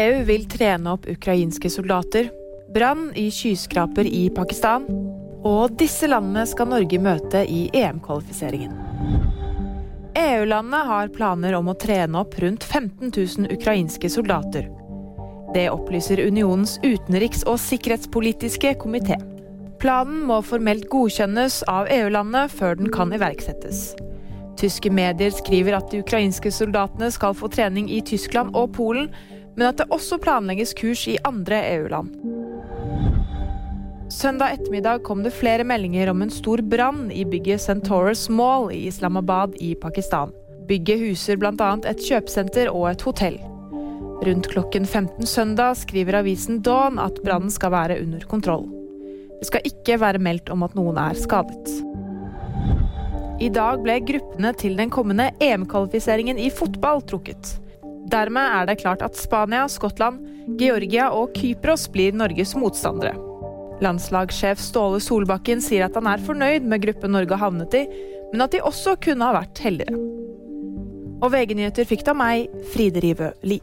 EU vil trene opp ukrainske soldater. Brann i skyskraper i Pakistan. Og disse landene skal Norge møte i EM-kvalifiseringen. EU-landene har planer om å trene opp rundt 15 000 ukrainske soldater. Det opplyser unionens utenriks- og sikkerhetspolitiske komité. Planen må formelt godkjennes av EU-landene før den kan iverksettes. Tyske medier skriver at de ukrainske soldatene skal få trening i Tyskland og Polen, men at det også planlegges kurs i andre EU-land. Søndag ettermiddag kom det flere meldinger om en stor brann i bygget Centaurus Mall i Islamabad i Pakistan. Bygget huser bl.a. et kjøpesenter og et hotell. Rundt klokken 15 søndag skriver avisen Dawn at brannen skal være under kontroll. Det skal ikke være meldt om at noen er skadet. I dag ble gruppene til den kommende EM-kvalifiseringen i fotball trukket. Dermed er det klart at Spania, Skottland, Georgia og Kypros blir Norges motstandere. Landslagssjef Ståle Solbakken sier at han er fornøyd med gruppen Norge har havnet i, men at de også kunne ha vært heldigere. Og VG-nyheter fikk av meg, Fride Rivø Lie.